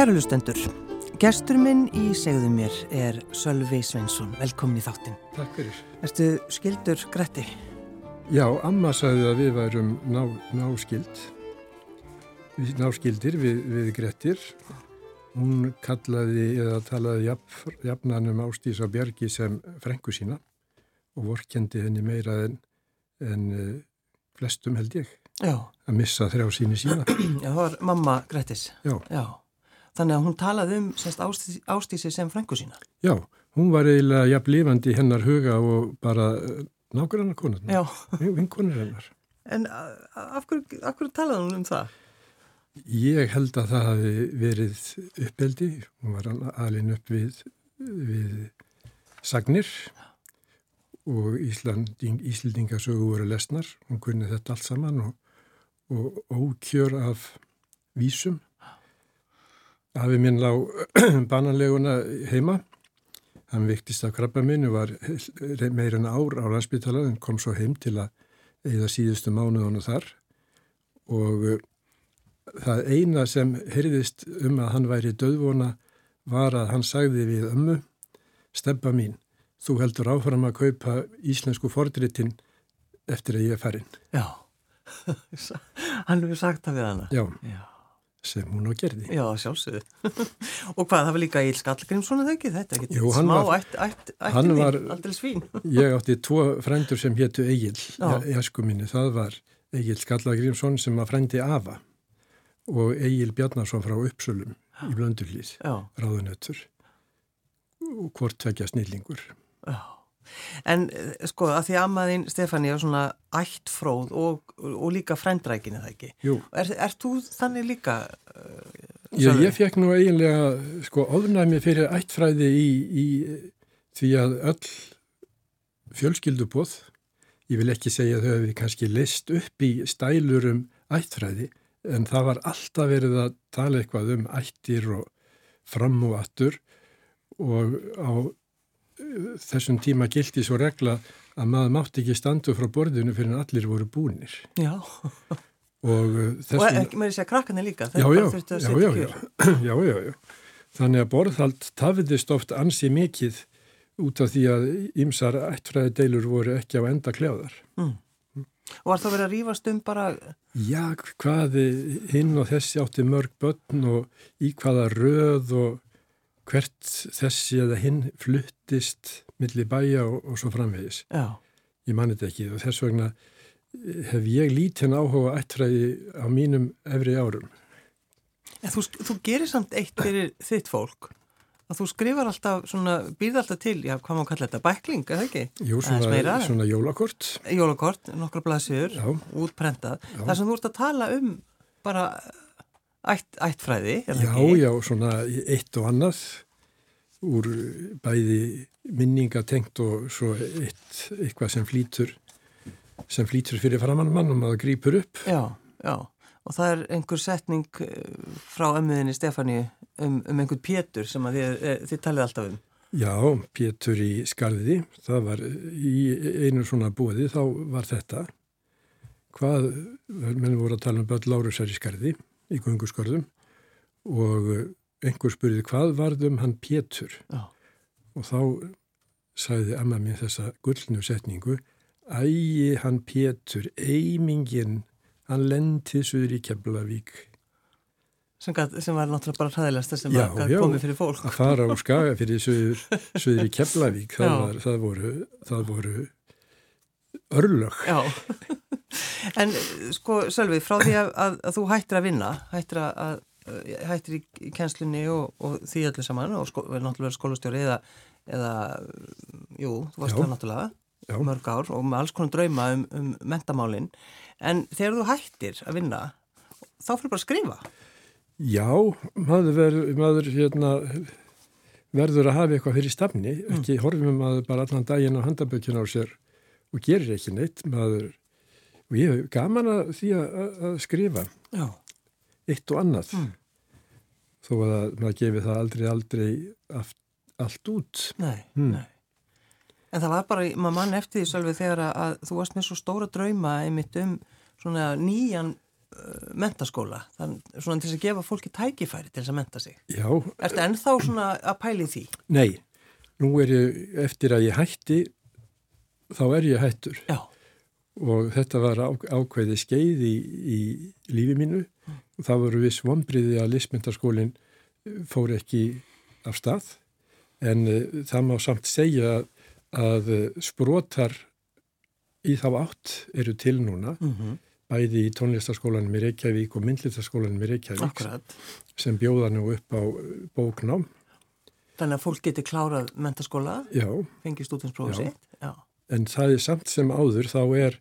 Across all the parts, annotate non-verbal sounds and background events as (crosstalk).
Kærulustendur, gestur minn í segðu mér er Sölvi Svensson. Velkomin í þáttin. Takk fyrir. Erstu skildur Gretti? Já, amma sagði að við værum ná, náskild, við, náskildir við, við Grettir. Hún kallaði eða talaði jafn, jafnanum Ástís á Björgi sem frengu sína og vorkendi henni meira en, en uh, flestum held ég. Já. Að missa þrjá síni sína. (clears throat) Já, það var mamma Grettis. Já. Já. Þannig að hún talaði um semst Ástís, Ástísi sem frengu sína. Já, hún var eiginlega jafn lifandi hennar huga og bara uh, nákvæmlega konar. Já. Vinkonir hennar. En af hverju, af hverju talaði hún um það? Ég held að það hafi verið uppeldi, hún var alin upp við, við sagnir og Íslanding, Íslendingasögu voru lesnar, hún kunni þetta allt saman og, og ókjör af vísum. Afi minn lá (clears throat) bananleguna heima, hann viktist af krabba minni, var meira en ár á landsbytala en kom svo heim til að eða síðustu mánuðinu þar og uh, það eina sem heyrðist um að hann væri döðvona var að hann sagði við ömmu, steppa mín, þú heldur áfram að kaupa íslensku fordritin eftir að ég er farin. Já. (laughs) hann hefur sagt það við hana. Já, Já. Sem hún á gerði. Já, sjálfsögðu. (laughs) og hvað, það var líka Íl Skallgrímsson eða ekki? Þetta ekki Jú, hann smá var- ætt, ætt, ættinni, var- aldrei svín. (laughs) Ég átti tvo frændur sem hétu Egil í æsku minni. Það var Egil Skallagrímsson sem var frændi Ava og Egil Bjarnarsson frá Uppsölum í Blöndurlýð, Já, ráðunötur og hvort tvekja snillingur. já. En eh, sko, að því ammaðinn Stefani er svona ættfróð og, og líka frendrækin eða ekki. Jú. Er, er þú þannig líka? Uh, Já, ég fekk nú eiginlega sko ofnæmi fyrir ættfræði í, í því að öll fjölskyldubóð, ég vil ekki segja þau hefði kannski list upp í stælur um ættfræði, en það var alltaf verið að tala eitthvað um ættir og fram og aftur og á þessum tíma gildi svo regla að maður mátti ekki standu frá borðinu fyrir en allir voru búnir já, og uh, og þessum... ekki með þess að krakkanir líka. Já, já, bara þurftu að já, já, (clears throat) já, já, já. Þannig að borðhald tafiðist oft ansi mikið út af því að ymsar ættfræði deilur voru ekki á enda kljáðar. Og var það verið að rífast um bara, Já, hvað hinn og þessi átti mörg börn og í hvaða röð og hvert þessi eða hinn fluttist milli bæja og, og svo framvegis. já, Ég mani þetta ekki og þess vegna eh, hef ég lítinn áhuga á ættfræði á mínum efri árum. en þú, þú gerir samt eitt fyrir þitt fólk. Að þú skrifar alltaf svona, býrð alltaf til, já, hvað má kalla þetta, bækling, eða ekki? Jú, svona, svona jólakort. Jólakort, nokkra blaðsjöður, Já. útprentað. Það sem þú ert að tala um bara ætt, ættfræði, Já, ekki? já, svona eitt og annað úr bæði minningatengt og svo eitt, eitthvað sem flýtur sem flýtur fyrir framann mann og maður grýpur upp. Já, já. Og það er einhver setning eh, frá ömmuðinni Stefáníu um, um einhvern Pétur sem þið, eh, þið talið alltaf um. Já, Pétur í skarði, það var í einu svona búði, þá var þetta. Hvað, menn voru að tala um börn Lárusar í skarði, í gunguskorðum og einhver spurði hvað varðum hann Pétur? Já. Og þá sagði amma mín þessa gullnu setningu, ægi hann Pétur, eimingin, hann lendið suður í Keflavík. Sem, sem var náttúrulega bara hræðilegsta sem Já, já. komið fyrir fólk. Að fara á skaga fyrir suður, suður í Keflavík, það, Já. var, það, voru, það voru örlög. Já, en eh, sko Sölvi, frá því að, að, að þú hættir að vinna, hættir, að, að, hættir í, kennslunni og, og því öllu saman og sko, náttúrulega skólastjóri eða, eða, jú, þú varst það náttúrulega Já. mörg ár og með alls konar drauma um, um mentamálin, en þegar þú hættir að vinna, þá fyrir bara að skrifa. Já, maður, ver, maður hérna, verður að hafa eitthvað fyrir stafni, ekki horfum maður bara allan daginn á handabökjun á sér og gerir ekki neitt, maður, og ég hef gaman að því að, að- skrifa Já. eitt og annað, Mm. þó að maður gefi það aldrei, aldrei aft, allt út. Nei, Hmm. nei. En það var bara, maður mann eftir því Sölvi þegar að, að þú varst með svo stóra drauma einmitt um svona nýjan uh, mentaskóla, þannig svona til að gefa fólki tækifæri til þess að menta sig. Já. Ertu ennþá svona að pæli því? Nei, nú er ég, eftir að ég hætti, þá er ég hættur. Já. Og þetta var á, ákveði skeið í, í lífi mínu. Mm. Það voru viss vonbriði að listmyndaskólinn fór ekki af stað, en uh, það má samt segja að, að sprotar í þá átt eru til núna. Mm -hmm bæði í tónlistaskólanum í Reykjavík og myndlistaskólanum í Reykjavík Akkurat. sem bjóða nú upp á uh, bóknám. Þannig að fólk getur klárað mentaskóla, fengið stúdinsprófið sitt. En það er samt sem áður, þá er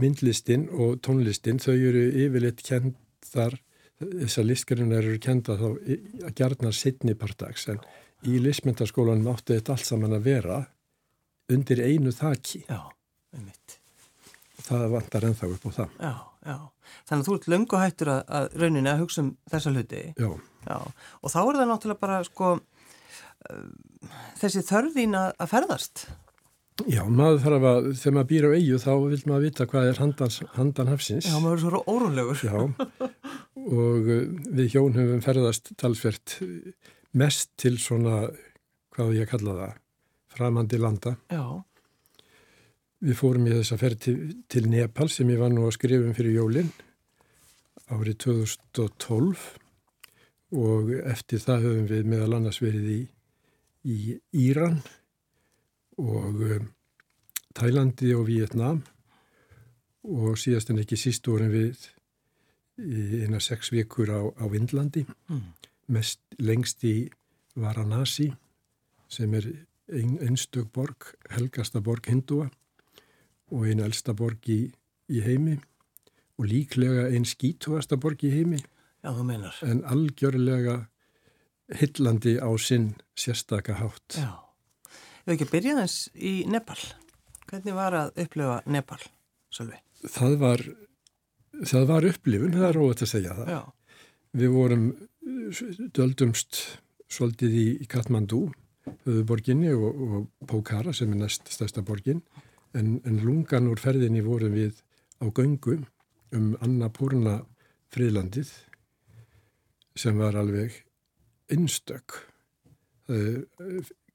myndlistin og tónlistin, þau eru yfirleitt kendar, þessar listgrinnar eru kenda þá að gerna sittni partags, en í listmyndaskólanum áttu þetta allt saman að vera undir einu þakki. Já, einmitt. Það vantar ennþá upp á það. Já. Já, þannig að þú ert löngu hættur að, að rauninni að hugsa um þessa hluti. Já. Já, og þá er það náttúrulega bara sko þessi þörðin að, að ferðast. Já, maður þarf að, þegar maður býr á eigu þá vil maður vita hvað er handans, handan hafsins. Já, maður er svo órólegur. Já, og uh, við hjón höfum ferðast talsvert mest til svona, hvað ég kalla það, framandi landa. Já. Við fórum í þess að ferð til, til Nepal sem ég var nú að skrifum fyrir jólinn árið 2012 og eftir það höfum við meðal annars verið í, í Íran og um, Tælandi og Vietnam og síðast en ekki síst vorum við í eina sex vikur á, á Vindlandi, mm. mest lengst í Varanasi sem er ein, einstök borg, helgasta borg hindúa og einu elsta borg í, í heimi og líklega einn skítúasta borg í heimi. Já. En algjörlega hillandi á sinn sérstaka hátt. Já. Hefur ekki byrjað eins í Nepal? Hvernig var að upplifa Nepal, Sölvi? Það var, það var upplifun, það er róið að segja það. Já. Við vorum döldumst svolítið í Katmandú, höfuborginni og, og Pókara sem er næst stærsta borginn en, en lungan úr ferðinni vorum við á göngu um Annapurna friðlandið sem var alveg innstök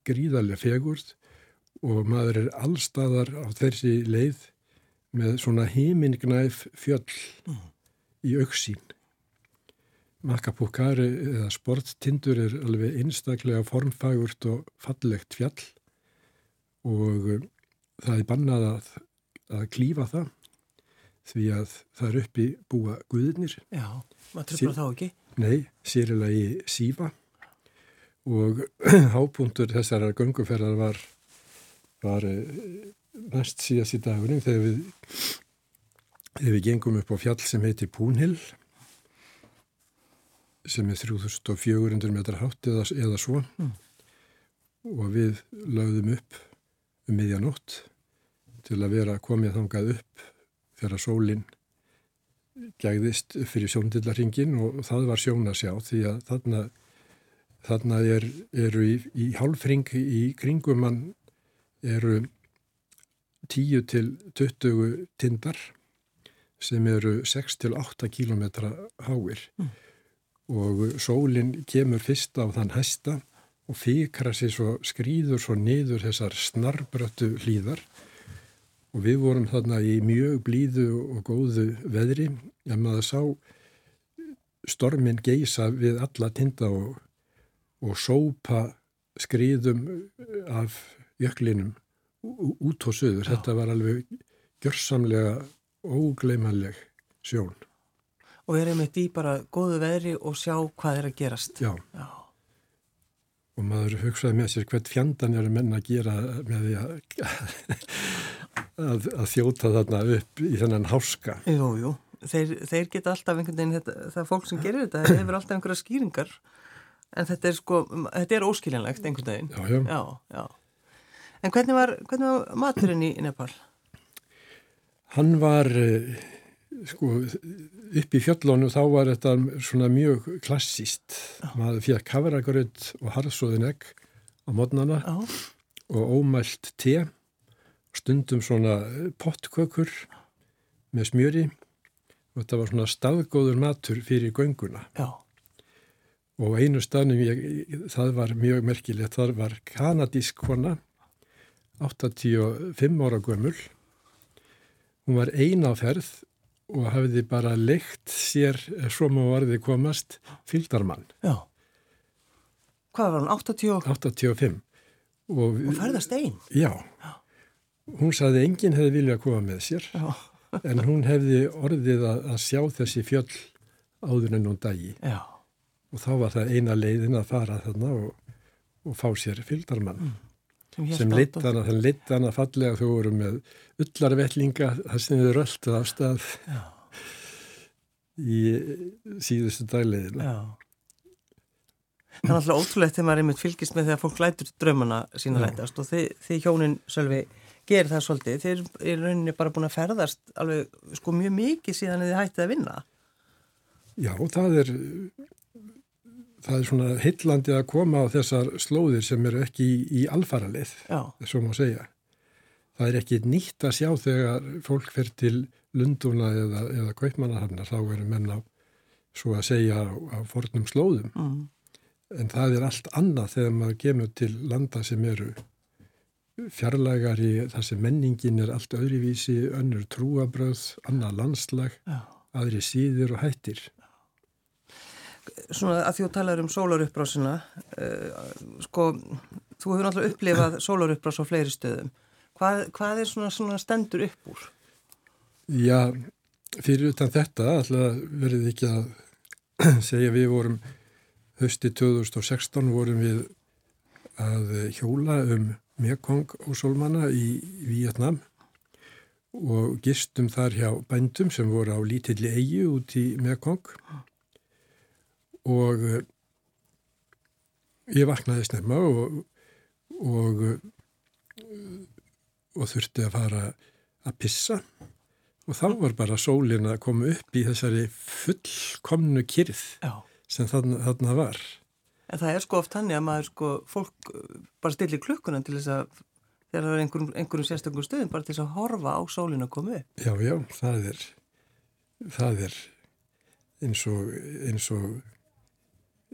gríðarlega fegurð og maður er allstaðar á þessi leið með svona heimingnæf fjöll mm. í auksín Makapukari eða sporttindur er alveg einstaklega formfagurt og fallegt fjall og það er bannað að, að klífa það því að það er uppi búa guðinir. Já, maður tröfla þá ekki? Nei, sérilega í sífa og (clears throat) hápunktur þessara gönguferðar var, var eh, næst síðast í dagunum þegar við, þegar við gengum upp á fjall sem heitir Púnhill sem er 3400 metrar hátt eða, eða svo mm. og við lögðum upp um miðjanótt til að vera komið þangað upp þegar sólinn gæðist fyrir sjóndillarringin og það var sjón að sjá því að þarna, þarna er, eru í, í hálfring í kringum mann eru 10 til 20 tindar sem eru 6 til 8 kílometra háir mm. og sólinn kemur fyrst á þann hæsta og fikra sér svo, skrýður svo niður þessar snarbröttu hlýðar og við vorum þarna í mjög blíðu og góðu veðri en maður sá stormin geisa við alla tinda og, og sópa skrýðum af jöklinum út á söður. Já. Þetta var alveg gjörsamlega ógleimanleg sjón. Og erum eitt í bara góðu veðri og sjá hvað er að gerast. Já. Já og maður hugsaði með sér hvert fjandan eru menna að gera með því að, að, að þjóta þarna upp í þennan háska. Jú, jú, þeir, þeir geta alltaf einhvern veginn, þetta, það er fólk sem gerir þetta, þeir hefur alltaf einhverja skýringar en þetta er sko, þetta er óskiljanlegt einhvern veginn. Já, já. já, já. En hvernig var, hvernig var maturinn í Nepal? Hann var sko upp í fjöllónu þá var þetta svona mjög klassíst maður fyrir kaveragröð og harðsóðin egg á modnana Já. og ómælt te stundum svona pottkökur með smjöri og þetta var svona staðgóður matur fyrir gönguna Já. Og einu staðnum ég, það var mjög merkilegt, það var kanadísk kona 85 ára gömul hún var einaferð og hafði bara leikt sér svo má varði komast fylgdarmann Já. Hvað var hún? 80 og, 85 og, og ferðast einn? já, hún saði enginn hefði viljað koma með sér Já. en hún hefði orðið að, að sjá þessi fjöll áður en hún dagi Já. Og þá var það eina leiðin að fara þarna og, og fá sér fylgdarmann hélt sem leitt hana, þann leitt hana fallega þú voru með ullarvellinga það sem þið röldu af stað Já. (laughs) í síðustu dagleginu Já. Það er alltaf ótrúlegt þegar maður einmitt fylgist með þegar fólk lætur draumana sína Já. lætast og þið, þið hjónin Sölvi gerir það svolítið. Þið eru rauninni bara búin að ferðast alveg sko mjög mikið síðan þið hættið að vinna. Já, það er það er svona hillandi að koma á þessar slóðir sem eru ekki í, í alfaraleið, svo má segja það er ekki nýtt að sjá þegar fólk fer til Lunduna eða, eða Kaupmannahafnar, þá eru menn á svo að segja á, fornum slóðum Mm. En það er allt annað þegar maður kemur til landa sem eru fjarlægari, þar sem menningin er allt öðruvísi, önnur trúabröð, annað landslag, Já. aðri síður og hættir. Svona að því að tala um sólaruppbrásina, uh, sko, þú hefur náttúrulega upplifað (clears throat) sólarupprás á fleiri stöðum. Hvað, hvað er svona, svona stendur upp úr? Já, fyrir utan þetta alltaf verið ekki að (clears throat) segja við vorum hösti 2016 vorum við að hjóla um Mekong og Solmanna í Vietnam og gistum þar hjá bændum sem voru á lítilli eigi út í Mekong og eh, ég vaknaði snemma og, og, eh, og þurfti að fara að pissa og þá var bara sólin að koma upp í þessari fullkomnu kyrð Já. sem þarna, þarna var. En það er sko oft hannig að maður sko, fólk uh, bara stillir klukkuna til þess að þegar það er einhverjum, einhverjum sérstökum stöðum bara til þess að horfa á sólinu að koma upp. Já, já, það er, það er eins og, eins og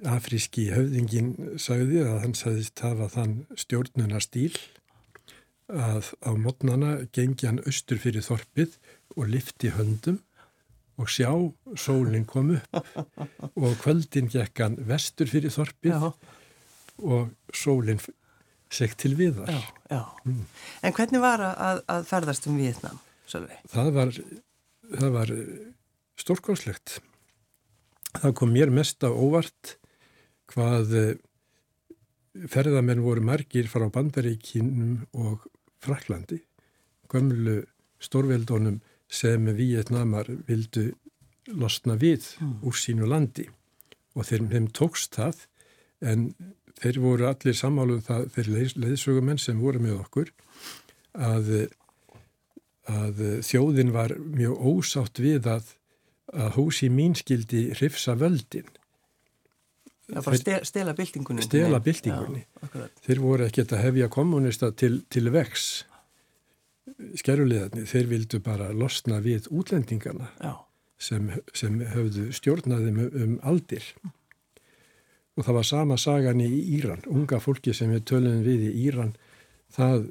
afríski höfðingin sagði að hann sagðist hafa þann stjórnuna stíl að á mótnana gengi hann austur fyrir þorpið og lifti höndum og sjá sólinn kom upp (laughs) og kvöldin gekk hann vestur fyrir þorpið Já, og sólinn segt til viðar. já, já. En hvernig var að, að ferðast um Vietnam, Sölvi? það var, það var stórkonslegt. Það kom mér mest á óvart hvað eh, ferðamenn voru margir frá Bandaríkinum og Fraklandi, gömlu stórveldónum sem Vietnamar vildu losna við úr sínu landi. Og þeim, þeim tókst það en þeir voru allir sammálum það, þeir leið, leiðsögumenn sem voru með okkur að, að þjóðin var mjög ósátt við að, að húsi mín skildi hrifsa völdin, Já, Þeir- ste- stela byltingunni. stela byltingunni. Já. Þeir voru ekkert að hefja kommunista til, til vex skeruleðarnir, þeir vildu bara losna við útlendingana Já, sem, sem höfðu stjórnaðum um aldir. Og það var sama sagan í Íran. Unga fólki sem við töluðum við í Íran, það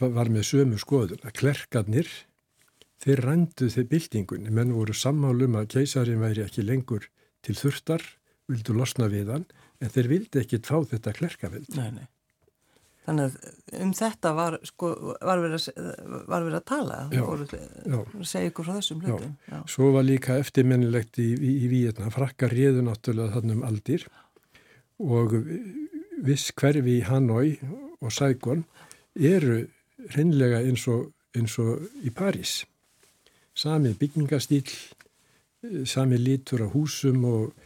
var með sömu skoðun að klerkarnir, þeir rændu þeir byltingunni. Menn voru sammálum að keisarin væri ekki lengur til þurftar, vildu losna við hann, en þeir vildi ekkit fá þetta klerkaveld. nei, nei. Þannig að um þetta var, sko, var, verið, að, var verið að tala. Já, já. Segja ykkur frá þessum hlutum. Já. Svo var líka eftirmennilegt í, í, í Víetna, frakkar réðu náttúrulega þannig um aldir og viss hverfi í Hanoi og Saigon eru hreinlega eins og, eins og í París. Sami byggingastýl, sami lítur á húsum og eh,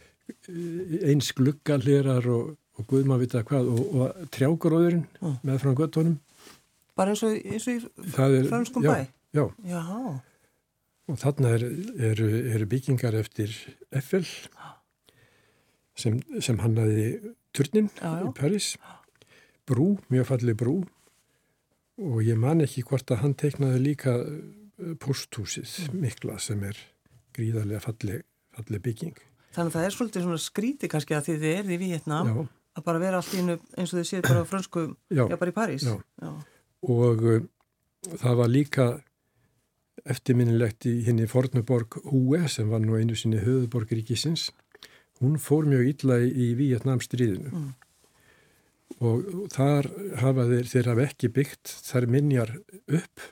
eins gluggalherar og, og guð maður vita hvað og, og trjágróðurinn Mm. með frá göttunum. Bara eins og, eins og í franskum bæ. Já, Já, Og þarna eru er, er byggingar eftir Eiffel sem, sem hannaði turnin Já, í Paris. Brú, mjög falli brú og ég man ekki hvort að hann teiknaði líka eh, pósthúsið mikla sem er gríðarlega falleg, falleg bygging. Þannig að það er svolítið svona skríti kannski að því þið erði í Vietnam já. að bara vera allt í innu eins og þið séð bara á frönsku, já, já bara í París. Og uh, það var líka eftirminnilegt í henni Fornuborg Hue sem var nú einu sinni höfuborg ríkisins. Hún fór mjög illa í, í Vietnam stríðinu mm. og þar hafa þeir, þeir hafa ekki byggt þar minjar upp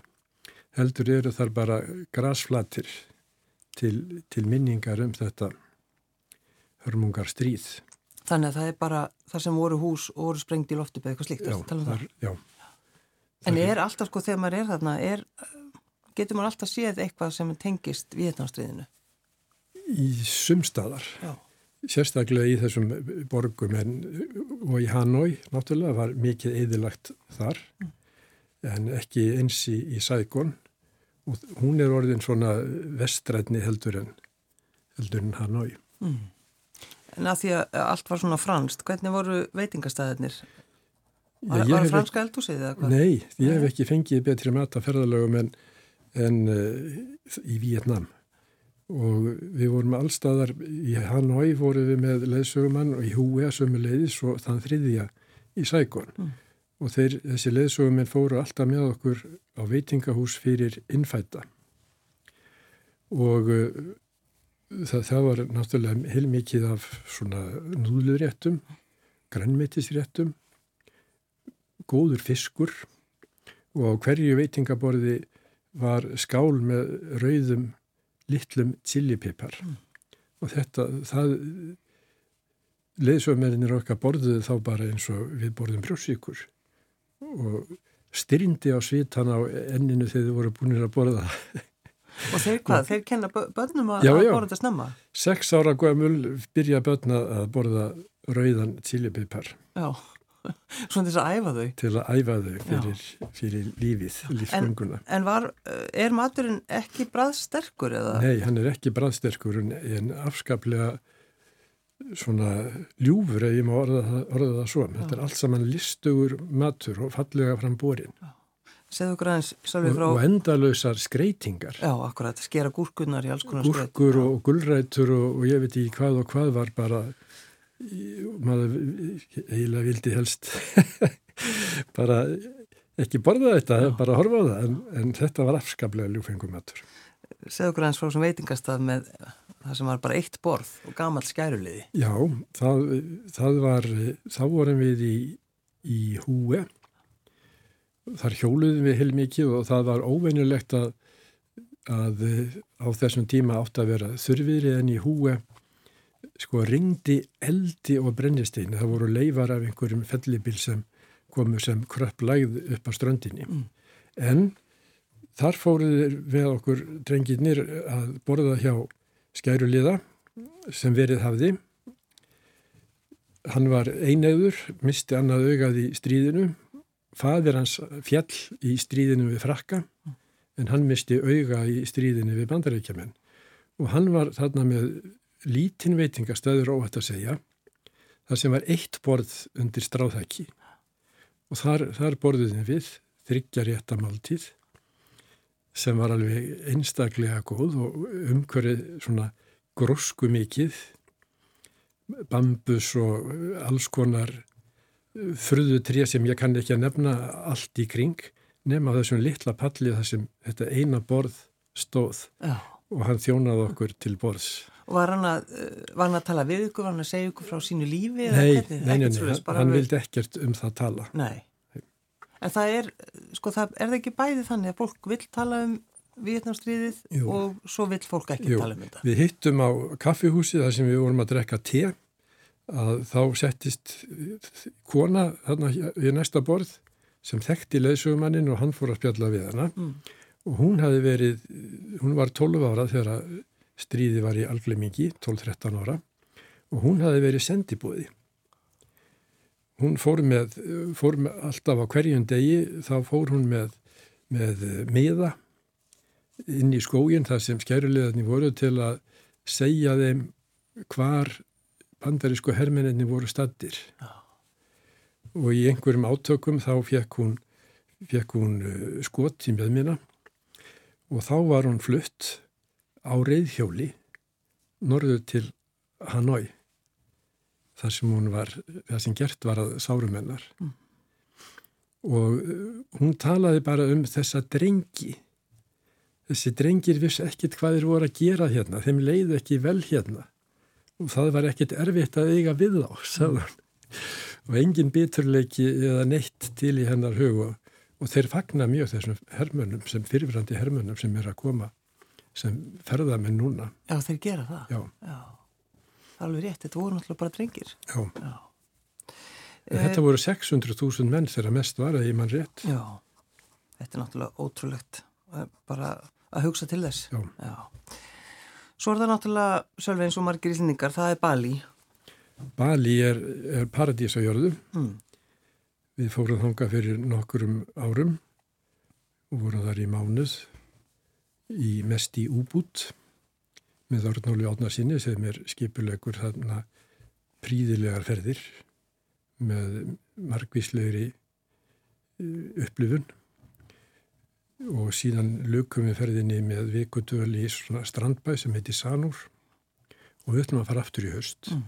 heldur eru þar bara grasflatir til, til minningar um þetta hörmungar stríð. Þannig að það er bara það sem voru hús og voru sprengt í loftu beð eitthvað slíkt. Já, um þar, já. En er alltaf sko þegar maður er þarna, er, getur maður alltaf séð eitthvað sem tengist Vietnamstríðinu? Í sumstaðar. Já. Sérstaklega í þessum borgum en, og í Hanoi náttúrulega var mikið eðilagt þar mm. en ekki eins í, í Saigon og hún er orðin svona vestrætni heldur en, heldur en Hanoi. Mm. En að því að allt var svona franst, hvernig voru veitingastæðinir? Var, það franska eldúsið eða hvað? Nei, ég hef ekki fengið betri mat af ferðalögum en, en uh, í Vietnam og við vorum allstaðar, í Hanoi vorum við með leðsögumann og í Húi sömu leiðis og þann þriðja í Saigon mm. og þeir, þessi leðsögumenn fóru alltaf með okkur á veitingahús fyrir innfætta og uh, það, það var náttúrulega heilmikið af svona núðluréttum, grannmetisréttum, góður fiskur og á hverju veitingaborði var skál með rauðum litlum chilipipar mm. og þetta, það leðsögumerinir okkar borðuðu þá bara eins og við borðum brjósíkur og styrndi á svitan á enninu þegar þið voru búinir að borða Og þeir hvað? Þeir kenna börnum að, já, já. að borða þetta snemma? Seks ára gömul byrja börna að borða rauðan chilipipar. Já, (laughs) svona þess að æfa þau. Til að æfa þau fyrir, fyrir lífið, lífsgönguna. En, en var, er maturinn ekki bræðsterkur eða? Nei, hann er ekki bræðsterkur en, en afskaplega svona ljúfur eða ég má orða það, orða það svo. Já. Þetta er allt saman listugur matur og fallega fram borin. Já. Segðu okkur aðeins frá... Og endalösar skreitingar. Já, akkurat, skera gúrkunar í alls konar skreitingar. Gúrkur og gullrætur og, og ég veit ekki hvað og hvað var bara, maður eiginlega vildi helst (laughs) bara ekki borða þetta, Já. bara horfa á það, en, en þetta var afskaplega ljúfengum matur. Segðu okkur aðeins frá sem veitingastað með það sem var bara eitt borð og gamalt skæruliði. Já, það, það var, þá vorum við í, í húi þar hjóluðum við heilmikið og það var óveinulegt að, að á þessum tíma átt að vera þurfiðri en í húi. Sko ringdi eldi og brennistein það voru leifar af einhverjum fellibil sem komu sem kröpp lægð upp á ströndinni. Mm. en þar fóruður við okkur drengirnir að borða hjá skæruliða sem verið hafði. Hann var einauður misti annað augað í stríðinu fadir hans fjall í stríðinu við frakka en hann misti auga í stríðinu við bandarækjaman og hann var þarna með lítinn veitingastöður óhætt að segja þar sem var eitt borð undir stráðhæki og þar, þar borðuðin við þryggjar rétta máltíð sem var alveg einstaklega góð og umhverfið svona grósku mikið bambus og alls konar fruðu tré sem ég kann ekki að nefna allt í kring nema þessum litla palli þar sem þetta eina borð stóð Já. og hann þjónaði okkur til borðs. Og var hann að, eh, var hann að tala við ykkur, var hann að segja ykkur frá sínu lífi? Nei, nei, nei, nei hann, hann vildi ekkert um það tala. Nei, en það er, sko, það, er það ekki bæði þannig að fólk vil tala um Vietnamstríðið og svo vil fólk ekki Jú, tala um þetta? Við hittum á kaffihúsi þar sem við vorum að drekka te að þá settist kona þarna við næsta borð sem þekkti leðsugumannin og hann fór að spjalla við hana mm. og hún hafi verið, hún var 12 ára þegar stríði var í algleimingi, 12-13 ára og hún hafi verið sendibóði. Hún fór með, fór með alltaf á hverjum degi, þá fór hún með, með miða inn í skógin þar sem skærulegarnir voru til að segja þeim hvar bandarísku hermeninni voru stattir og í einhverjum átökum þá fekk hún, fekk hún uh, skot í meðmina og þá var hún flutt á reyðhjóli norður til Hanoi þar sem hún var, það sem gert var að sárumennar mm. og uh, hún talaði bara um þessa drengi. Þessi drengir viss ekkit hvað þeir voru að gera hérna, þeim leiði ekki vel hérna það var ekkit erfitt að eiga við þá, sagðan og engin biturleiki eða neitt til í hennar hug og, þeir fagna mjög þessum hermönum sem fyrirfrandi hermönum sem er að koma sem ferða með núna Já, þeir gera það? Já, Já alveg rétt, þetta voru náttúrulega bara drengir. Já. Já. Þetta voru 600.000 menn þegar mest var að ég mann rétt. Já, þetta er náttúrulega ótrúlegt bara að hugsa til þess. Já. Svo er það náttúrulega, sjálf eins og margir íslendingar, það er Bali. Bali er, er paradís á jörðu. Mm. Við fórum þanga fyrir nokkurum árum og vorum þar í mánuð í mest í úbút með Ornóli Átnarsinni sem er skipulegur þarna príðilegar ferðir með margvíslegri eh, upplifun og síðan lukum við ferðinni með vikudöl í strandbæ sem heiti Sanúr og við ætlum að fara aftur í höst. Mm.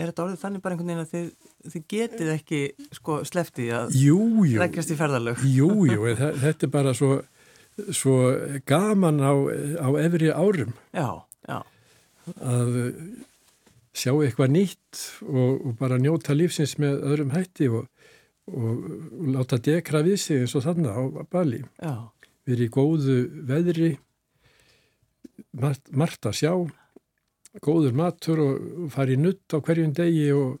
Er þetta orðið þannig bara einhvern veginn að þið, þið getið ekki sko sleftið að jú, jú. leggjast í ferðalög? Jújú, jú, (laughs) þetta er bara svo svo gaman á, á efri árum já, já. að sjá eitthvað nýtt og, og bara njóta lífsins með öðrum hætti og, og, láta dekra við sig eins og þannig á Bali já. erum í góðu veðri margt, margt að sjá góður matur og fara í nutt á hverjum degi og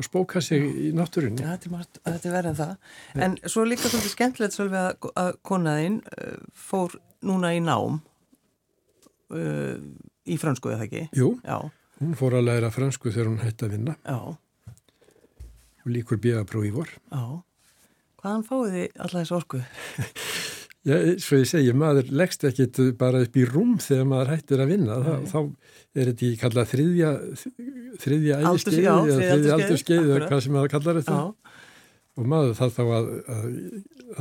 og spóka sig í náttúrunni. Ja, þetta er verið en það. Ja. En svo líka svolítið skemmtilegt svolítið að, að konaðinn uh, fór núna í nám uh, í fransku eða ekki? Jú, Já. hún fór að læra fransku þegar hún hætti að vinna. Já. Og líkur bíðabrú í vor. Já. Hvaðan fáið þið alltaf þessu orku? (laughs) Já, svo ég segi, maður leggst ekkit bara upp í rúm þegar maður hættir að vinna. Þá, þá er þetta í kallað þriðja, þriðja ægiskeið eða þriðja aldurskeið eða hvað sem maður kallar þetta. Já. Og maður þarf þá að, að,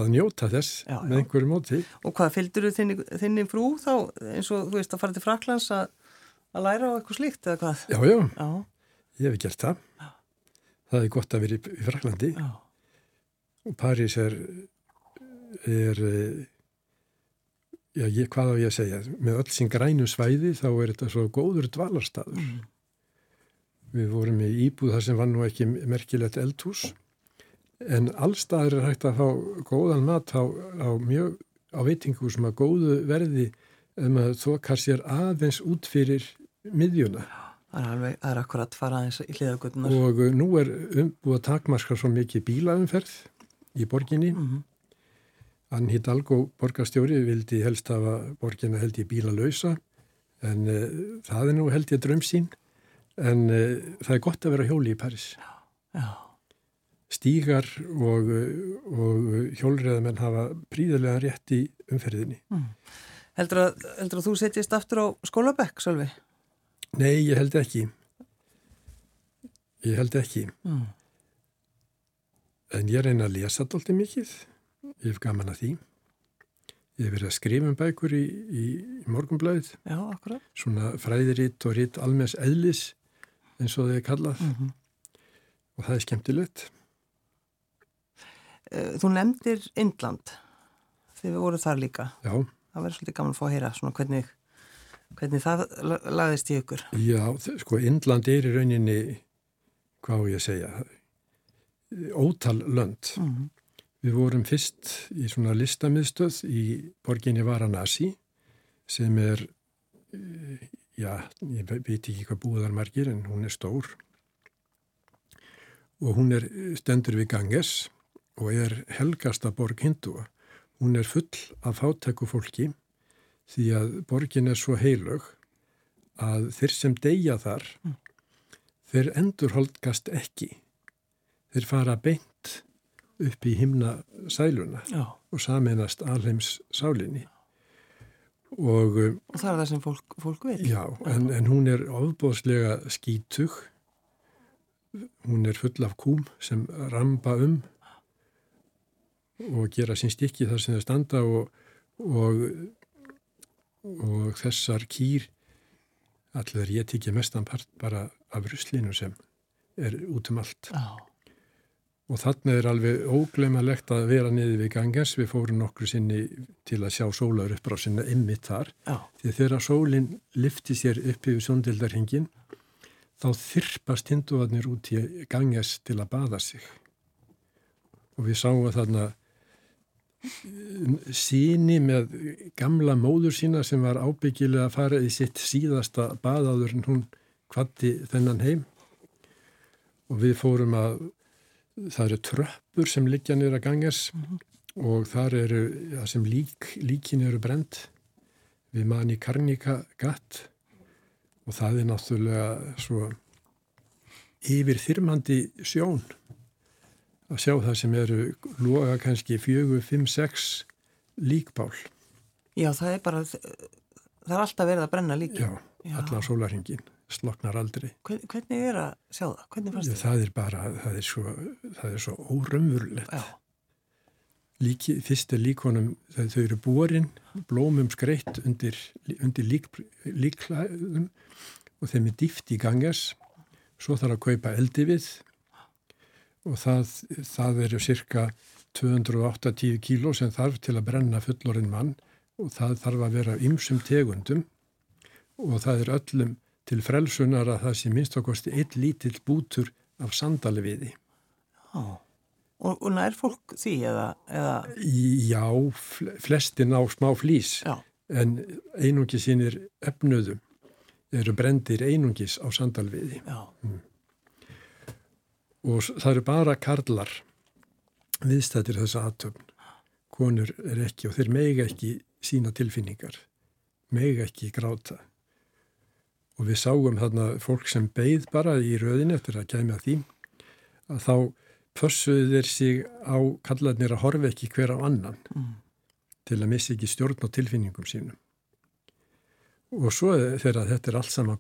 að njóta þess já, með já. einhverju móti. Og hvað, fylgdur þú þinni, þinni frú þá eins og þú veist að fara til Fraklands að, að læra á eitthvað slíkt eða hvað? Já, já, ég hef gert það. Það er gott að vera í, Fraklandi. Og París er er eh, já, ég, hvað á ég að segja? Með öll sín grænum svæði þá er þetta svo góður dvalarstaður. Mm. við vorum í íbúð þar sem var nú ekki merkilegt eldhús. En allstaður er hægt að fá góðan mat á, á mjög á veitingu sem að góðu verði ef maður þokkar sér aðeins út fyrir miðjuna Það er alveg, það er akkurat fara aðeins í hliðagutunar og nú er umbúið að takmarska svo mikið bílaumferð í borginni mm -hmm. Ann Hidalgo borgarstjóri vildi helst hafa borgina held í bíla lausa en uh, það er nú held ég dröm sín en uh, það er gott að vera hjóli í Paris. Já, já. Stígar og, og hjólriðamenn hafa príðilega rétt í umferðinni. Mm. Heldur, að, heldur að þú setjist aftur á skólabekk, Sölvi? Nei, ég held ekki. Ég held ekki. Mm. En ég reyna að lesa alltaf mikið. Ég hef gaman að því. Ég hef verið að skrifa um bækur í, í, í morgunblæðið. Já, akkurat. Svona fræðiritt og ritt almes eðlis eins og er kallað. Mm -hmm. Og það er skemmtilegt. Eh, þú nefndir Indland þegar við vorum þar líka. Já. Það verður svolítið gaman að fá að heyra svona hvernig, hvernig það lagðist í ykkur. Já, sko Indland er í rauninni, hvað ég segja, ótal lönd. Mm -hmm. Við vorum fyrst í svona listamiðstöð í borginni Varanasi sem er, eh, já, ég veit ekki hvað búðar margir en hún er stór og hún er stendur við Ganges og er helgasta borg hindúa. Hún er full af fátæku fólki því að borgin er svo heilög að þeir sem deyja þar, mm. þeir endurholdgast ekki. Þeir fara beint upp í himna sæluna Já. og saminast alheims sálinni og, um, og það er það sem fólk, fólk vil Já, en, en hún er ofbóðslega skítug hún er full af kúm sem ramba um og gera sín stikki þar sem þau standa og, og og þessar kýr allir ég tikið mestan part bara af ruslinu sem er út um allt Já. og þannig er alveg óglemalegt að vera niður við gangens við fórum nokkru sinni til að sjá sólaur upp á sinna ymmit þar Já. því þegar sólinn lifti sér upp yfir sjóndildarhingin þá þyrpast hinduvarnir út í ganges til að baða sig og við sáum þarna síni með gamla móður sína sem var ábyggilega að fara í sitt síðasta baðaður en hún kvatti þennan heim. Og við fórum að það eru tröppur sem liggja að gangas og þar eru það sem lík, líkin eru brend við manni Karnika gatt. Og það er náttúrulega svo yfir þyrmandi sjón að sjá það sem eru loga kannski fjögur, fimm, sex líkbál. Já, það er bara, það er alltaf verið að brenna líki. Já, Já. allan sólarhingin, sloknar aldrei. Hvern, hvernig er að sjá það? Hvernig fannst þið? Það er bara, það er svo, það er svo órömmurlegt. Já, Líki, fyrst er líkonum, þau eru borin, blómum skreitt undir, undir lík, líklæðum og þeim er dýft í gangas. Svo þarf að kaupa eldi við og það, það eru cirka 280 kíló sem þarf til að brenna fullorinn mann. Og það þarf að vera ymsum tegundum. Og það er öllum til frelsunar að það sé minnst okkosti eitt lítill bútur af sandalviði. já. Og, og nær fólk því eða, eða, Já, fl- flestin á smá flýs já, en einungi sínir efnuðum eru brendir einungis á sandalviði. Já, og það eru bara karlar viðstættir þessa aðtöfn. Konur er ekki og þeir mega ekki sína tilfinningar, mega ekki gráta. Og við sáum þarna fólk sem beigð bara í röðin eftir að kæmi að því að þá pössuðu þeir sig á kallarnir að horfa ekki hver á annan Mm. til að missa ekki stjórn á tilfinningum sínum. Og svo þegar þetta er allt saman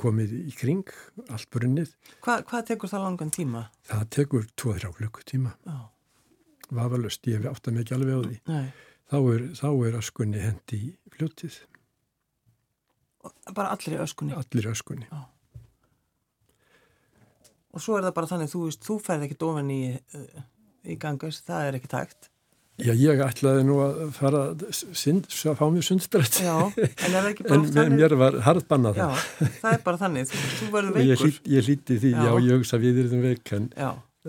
komið í kring, allt brunnið, Hva, hvað tekur það langan tíma? það tekur 2-3 klukkutíma. Já, vafalust, ég hef átt að mikið alveg á því. nei, Þá er, þá er öskunni hendi í fljótið, bara allir öskunni. allir öskunni. Og svo er það bara þannig, þú veist, þú ferð ekki ofan í, uh, í gangas, það er ekki tægt. Já, ég ætlaði nú að fara að að fá mér sundbrett, Já, en er það ekki (laughs) bara en mér, mér var harðbannað Já, það. það er bara þannig, þú, (laughs) verður ég, veikur. hlýt, ég hlýtti því, já. Já. ég hugsa við erum veik, en,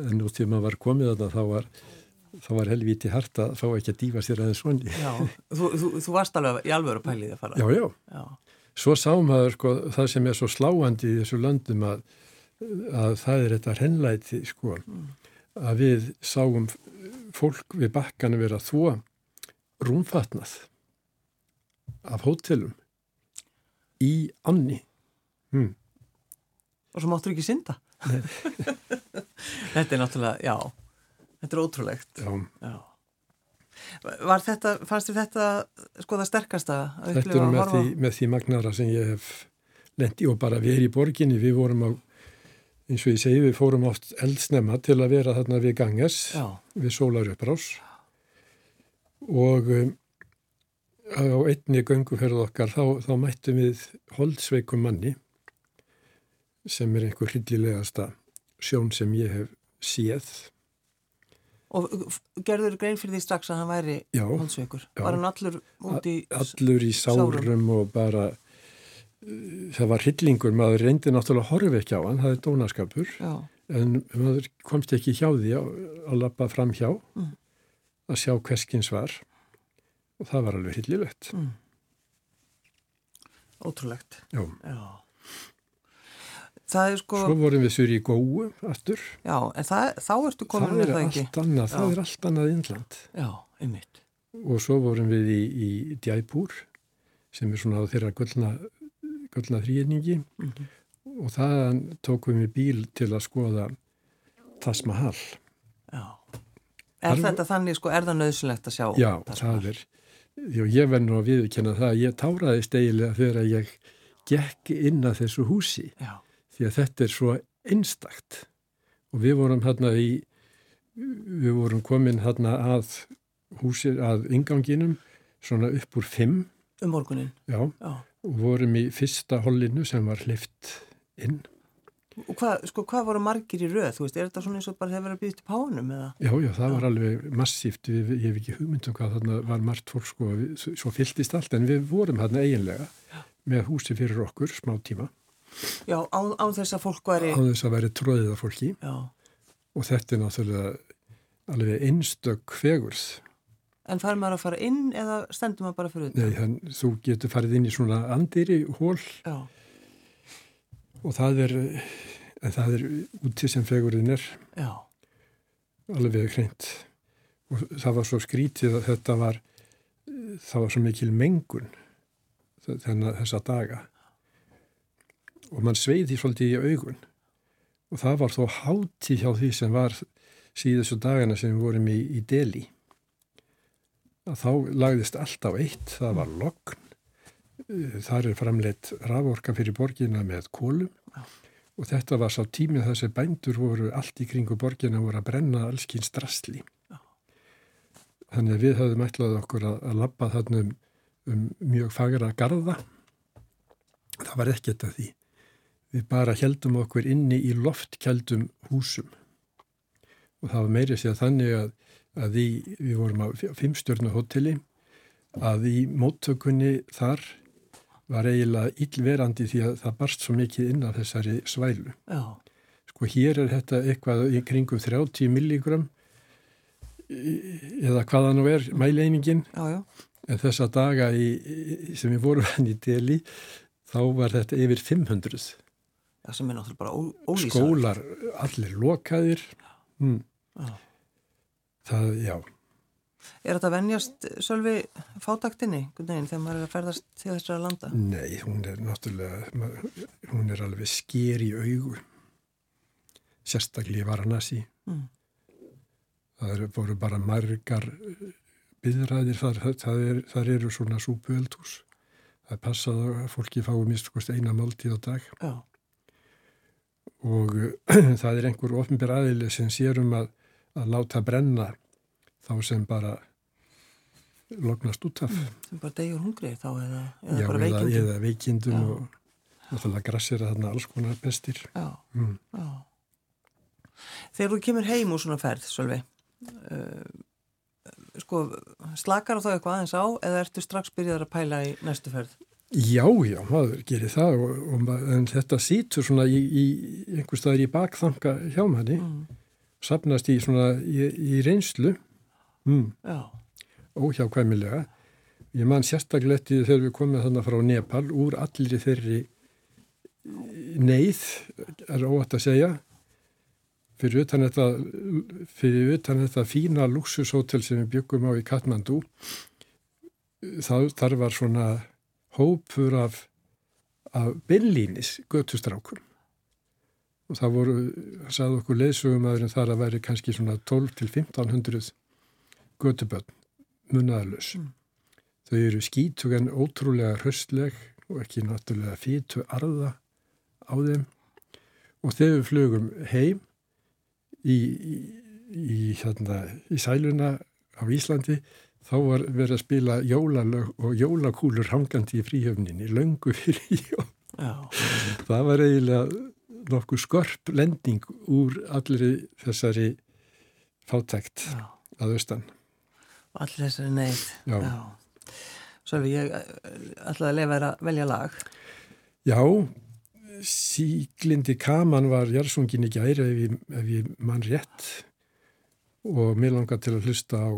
en nú til maður var komið þarna, þá var, þá var helvíti hart að fá ekki að dýfa sér aðeins svonni. já, þú, þú, þú varst alveg í alvöru pælið að fara. Já, já. Já, Svo sá maður sko, það sem er svo sláandi í þessu löndum að, að það er þetta hrennlæti sko, að við sáum fólk við bakkanu vera þvó rúmfatnað af hótelum í anni. Hmm. og svo máttur ekki synda. (laughs) þetta er náttúrulega, já, þetta er ótrúlegt. Já, Já. Var þetta, fannst þér þetta sko það sterkasta að þetta er með því, með því magnara sem ég hef lendi og bara við í borginni, við vorum á eins og ég segi, við fórum oft eldsnemma til að vera þarna við ganges Já, við sólarupprás og um, á einni gönguferð okkar þá, þá mættum við holdsveikum manni sem er einhver hryllilegasta sjón sem ég hef séð. og f- gerður grein fyrir því strax að hann væri Já, hónsveikur. Já. Var hann allur út í... allur í sárum og bara uh, það var hryllingur, maður reyndi náttúrulega að horfa ekki á hann, það er dónaskapur Já, en maður komst ekki hjá því að, að lappa fram hjá Mm. að sjá hverskins var og það var alveg hryllilegt. mm. ótrúlegt. Já. Já. Það er sko, Svo vorum við sur í góu aftur. já, en það, þá ertu komin með er það ekki. annað, það er allt annað innland. Já, einmitt. Og svo vorum við í, í Djæpúr sem er svona á þeirra gullna, gullna þrýningi Mhm. og þaðan tókum við bíl til að skoða Taj Mahal. Já. Er Þar- þetta þannig, sko, er það nöðsynlegt að sjá? Já, það er, já, ég verð nú að viðkjanna það að ég táraðist eiginlega þegar ég gekk inn að þessu húsi Já, því að þetta er svo einstakt og við vorum hérna í við vorum komin hérna að húsi, að inganginum svona upp úr fimm Um morgunin? Já, Já. vorum í fyrsta hollinu sem var hlift inn Og hvað, sko, hvað voru margir í röð? Þú veist, er þetta svona eins og bara hefur verið að býða til pánum eða? Já, já, það já. var alveg massíft, við, ég hef ekki hugmyndum hvað þarna var margt fólk sko, við, svo fylltist allt, en við vorum þarna eiginlega já. með húsi fyrir okkur, smá tíma. Já, án, án þess að fólk væri... Án þess að væri tróðið af fólki já. og þetta er náttúrulega alveg einstök fegurð. En fær maður að fara inn eða stendur maður bara fyrir þetta? Nei, þann, þú getur farið inn í svona andiri hól Já. Og það er það er úti sem fegurinn er. Já. alveg hreint. Og það var svo skrítið að þetta var það var svo mikil mengun þennan þessa daga. Og mann sveiði svolítið í augun. Og það var þó háti hjá því sem var síðustu dagana sem við vorum í, í deli að þá lagðist allt á eitt það var lokn þar er framleitt raforka fyrir borgina með kólum Já. og þetta var sá tímið þessi bændur voru allt í kringu borgina voru að brenna allskinn strastli. Já. Þannig að við höfum ætlað okkur að, að labba þarna um, um mjög fagra garda. Það var ekkert að því. Við bara heldum okkur inni í loftkjaldum húsum og það var meiri sér þannig að, að því, við vorum á fimmstjörnu hotelli að í móttökunni þar var eiginlega illverandi því að það barst svo mikið inn af þessari svælu. Já. Sko hér er þetta eitthvað í kringum 30 milligram eða hvaða nú er mæleiningin en þessa daga í, sem við vorum hann í deli þá var þetta yfir 500. Það sem er náttúrulega bara ólýsar. Skólar allir lokaðir. Mm. Já. Það, já. Er þetta venjast sölvi fátaktinni þegar maður er að ferðast til þessara landa? Nei, hún er náttúrulega, hún er alveg sker í augu, sérstaklega í Varanasi. Mm. Það eru voru bara margar byðræðir, þar, þar, er, þar eru svona súpueldhús. Það er passað að fólki fái mist eina máltíð á dag. Já. Og (clears throat) það er einhver ofnbyr aðili sem sérum að, að láta brenna þá sem bara lognast út af. Mm, sem bara degjur hungrið þá eða, eða Já, bara veikindum. Já, eða veikindum já. og náttúrulega grassir að þarna alls konar bestir. Já, mm. já. Þegar þú kemur heim úr svona ferð, Sölvi, uh, sko, slakar þá eitthvað aðeins á eða ertu strax byrjaður að pæla í næstu ferð? Já, já, maður gerir það og, og, en þetta sítur svona í, í einhver staðir í bakþanga hjá manni, mm. Sapnast í svona í, í reynslu Mm. Óhjákvæmilega. Ég man sérstaklega eftir þegar við komum þannig frá Nepal úr allir þeirri neyð, er óvægt að segja, fyrir utan þetta, fyrir utan þetta fína luxushótel sem við byggum á í Katmandu. Það, þar var svona hópur af, af billínis göttustrákum og það voru, það sagði okkur leysugum aðurinn þar að væri kannski svona 12 til 1500 götuböld munnaðalus. Mm. Þau eru skítug en ótrúlega hröstleg og ekki náttúrulega fýtu arða á þeim og þegar við flögum heim í, í, í, hérna, í sæluna á Íslandi þá var verið að spila jólalög og jólakúlur hangandi í fríhjöfninni, löngu fyrir jól. Það var eiginlega nokkuð skörp lending úr allir þessari fátækt Já. að austan. Allir þessari neyð. Sölvi, ég eh, ætlaði að lefa að velja lag. Já Síglindi Kaman var Jarsungin í gæri ef ég, ef ég mann rétt. Og mér langar til að hlusta á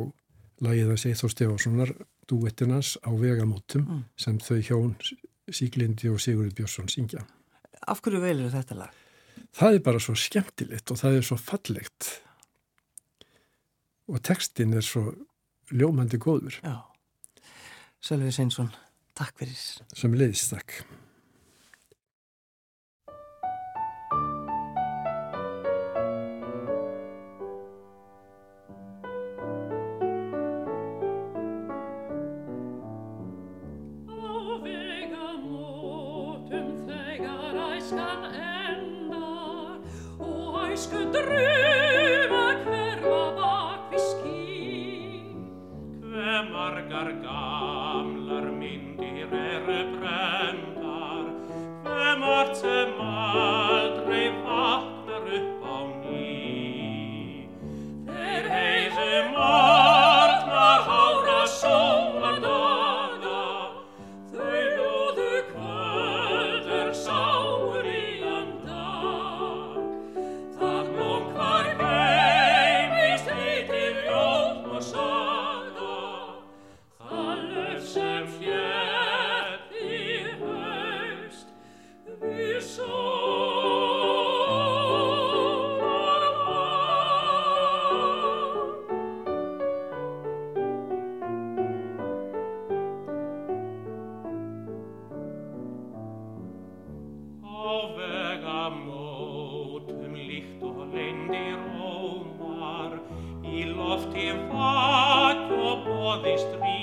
lagið að Seithó Stefánssonar duettinans á vegamótum mm. sem þau hjón Síglindi og Sigurður Björnsson syngja Af hverju velur þetta lag? Það er bara svo skemmtilegt og það er svo fallegt og textin er svo ljómandi góður. Já. Sölvi Sveinsson, takk fyrir. Sem leiðist, takk. Því söngum